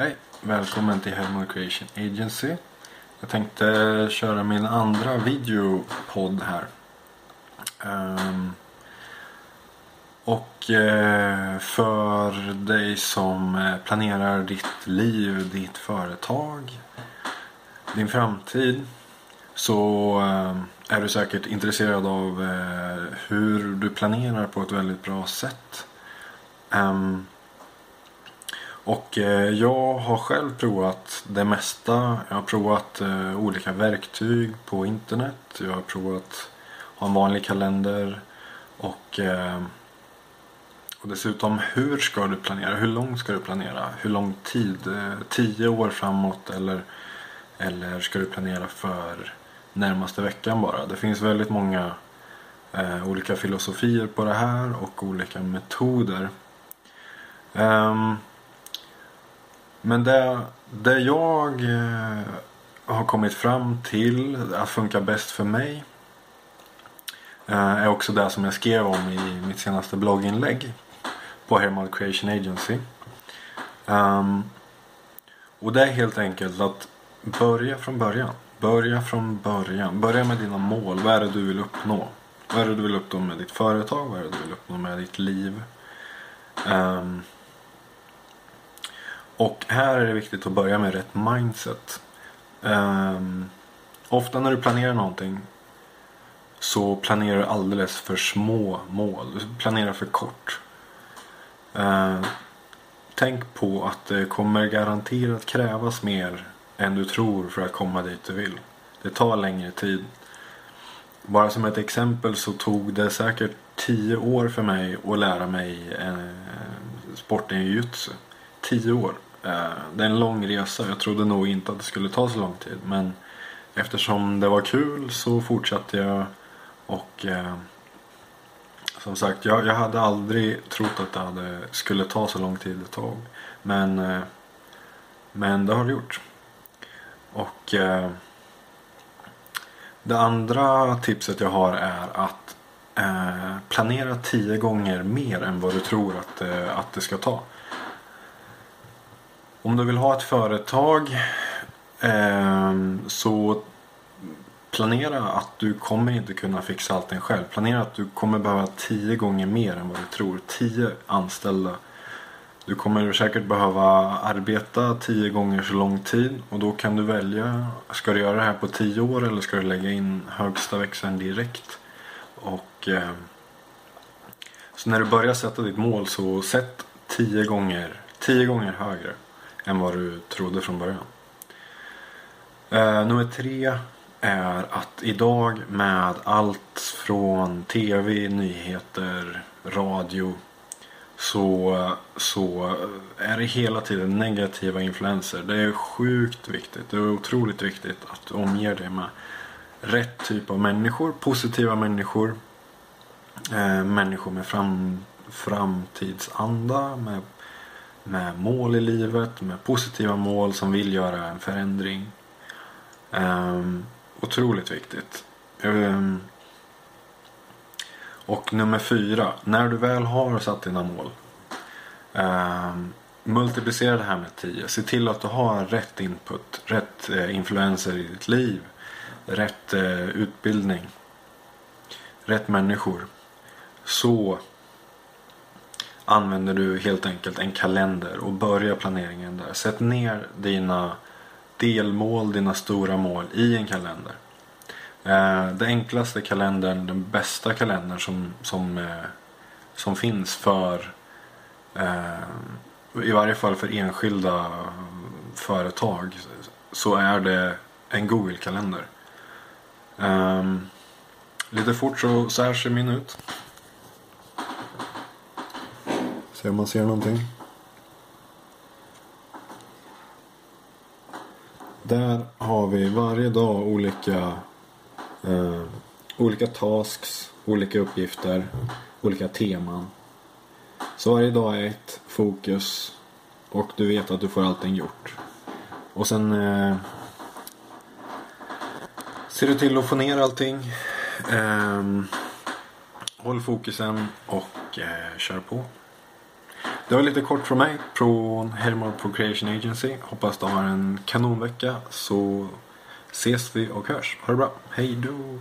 Hej! Välkommen till Helmut Creation Agency. Jag tänkte köra min andra videopodd här. Um, och uh, för dig som eh, planerar ditt liv, ditt företag, din framtid så uh, är du säkert intresserad av uh, hur du planerar på ett väldigt bra sätt. Um, och eh, jag har själv provat det mesta. Jag har provat eh, olika verktyg på internet. Jag har provat ha en vanlig kalender. Och, eh, och dessutom hur ska du planera? Hur långt ska du planera? Hur lång tid? Tio år framåt eller, eller ska du planera för närmaste veckan bara? Det finns väldigt många olika filosofier på det här och olika metoder. Um, men det, det jag eh, har kommit fram till att funka bäst för mig eh, är också det som jag skrev om i mitt senaste blogginlägg på Hermod Creation Agency. Um, och det är helt enkelt att börja från början. Börja från början. Börja med dina mål. Vad är det du vill uppnå? Vad är det du vill uppnå med ditt företag? Vad är det du vill uppnå med ditt liv? Um, och här är det viktigt att börja med rätt mindset. Um, ofta när du planerar någonting så planerar du alldeles för små mål. Du planerar för kort. Uh, tänk på att det kommer garanterat krävas mer än du tror för att komma dit du vill. Det tar längre tid. Bara som ett exempel så tog det säkert tio år för mig att lära mig eh, sporten jujutsu. Tio år. Eh, det är en lång resa. Jag trodde nog inte att det skulle ta så lång tid. Men eftersom det var kul så fortsatte jag. Och eh, som sagt, jag, jag hade aldrig trott att det hade, skulle ta så lång tid ett tag. Men, eh, men det har det gjort. Och eh, det andra tipset jag har är att eh, planera tio gånger mer än vad du tror att, eh, att det ska ta. Om du vill ha ett företag eh, så planera att du kommer inte kunna fixa allting själv. Planera att du kommer behöva tio gånger mer än vad du tror. Tio anställda. Du kommer säkert behöva arbeta tio gånger så lång tid och då kan du välja. Ska du göra det här på tio år eller ska du lägga in högsta växeln direkt? Och eh, Så när du börjar sätta ditt mål så sätt tio gånger, tio gånger högre än vad du trodde från början. Eh, nummer tre är att idag med allt från tv, nyheter, radio så, så är det hela tiden negativa influenser. Det är sjukt viktigt. Det är otroligt viktigt att du omger dig med rätt typ av människor. Positiva människor. Eh, människor med fram, framtidsanda. Med med mål i livet, med positiva mål som vill göra en förändring. Um, otroligt viktigt. Um, och nummer fyra, när du väl har satt dina mål. Um, multiplicera det här med tio. Se till att du har rätt input, rätt uh, influenser i ditt liv. Rätt uh, utbildning. Rätt människor. Så använder du helt enkelt en kalender och börjar planeringen där. Sätt ner dina delmål, dina stora mål i en kalender. Eh, den enklaste kalendern, den bästa kalendern som, som, eh, som finns för eh, i varje fall för enskilda företag så är det en Google-kalender. Ehm, lite fort så, så här ser min ut. Se om man ser någonting. Där har vi varje dag olika, eh, olika tasks, olika uppgifter, olika teman. Så varje dag är ett fokus och du vet att du får allting gjort. Och sen eh, ser du till att få ner allting. Eh, håll fokusen och eh, kör på. Det var lite kort från mig från Hermod Procreation Agency. Hoppas du har en kanonvecka så ses vi och hörs. Ha det bra. Hej då!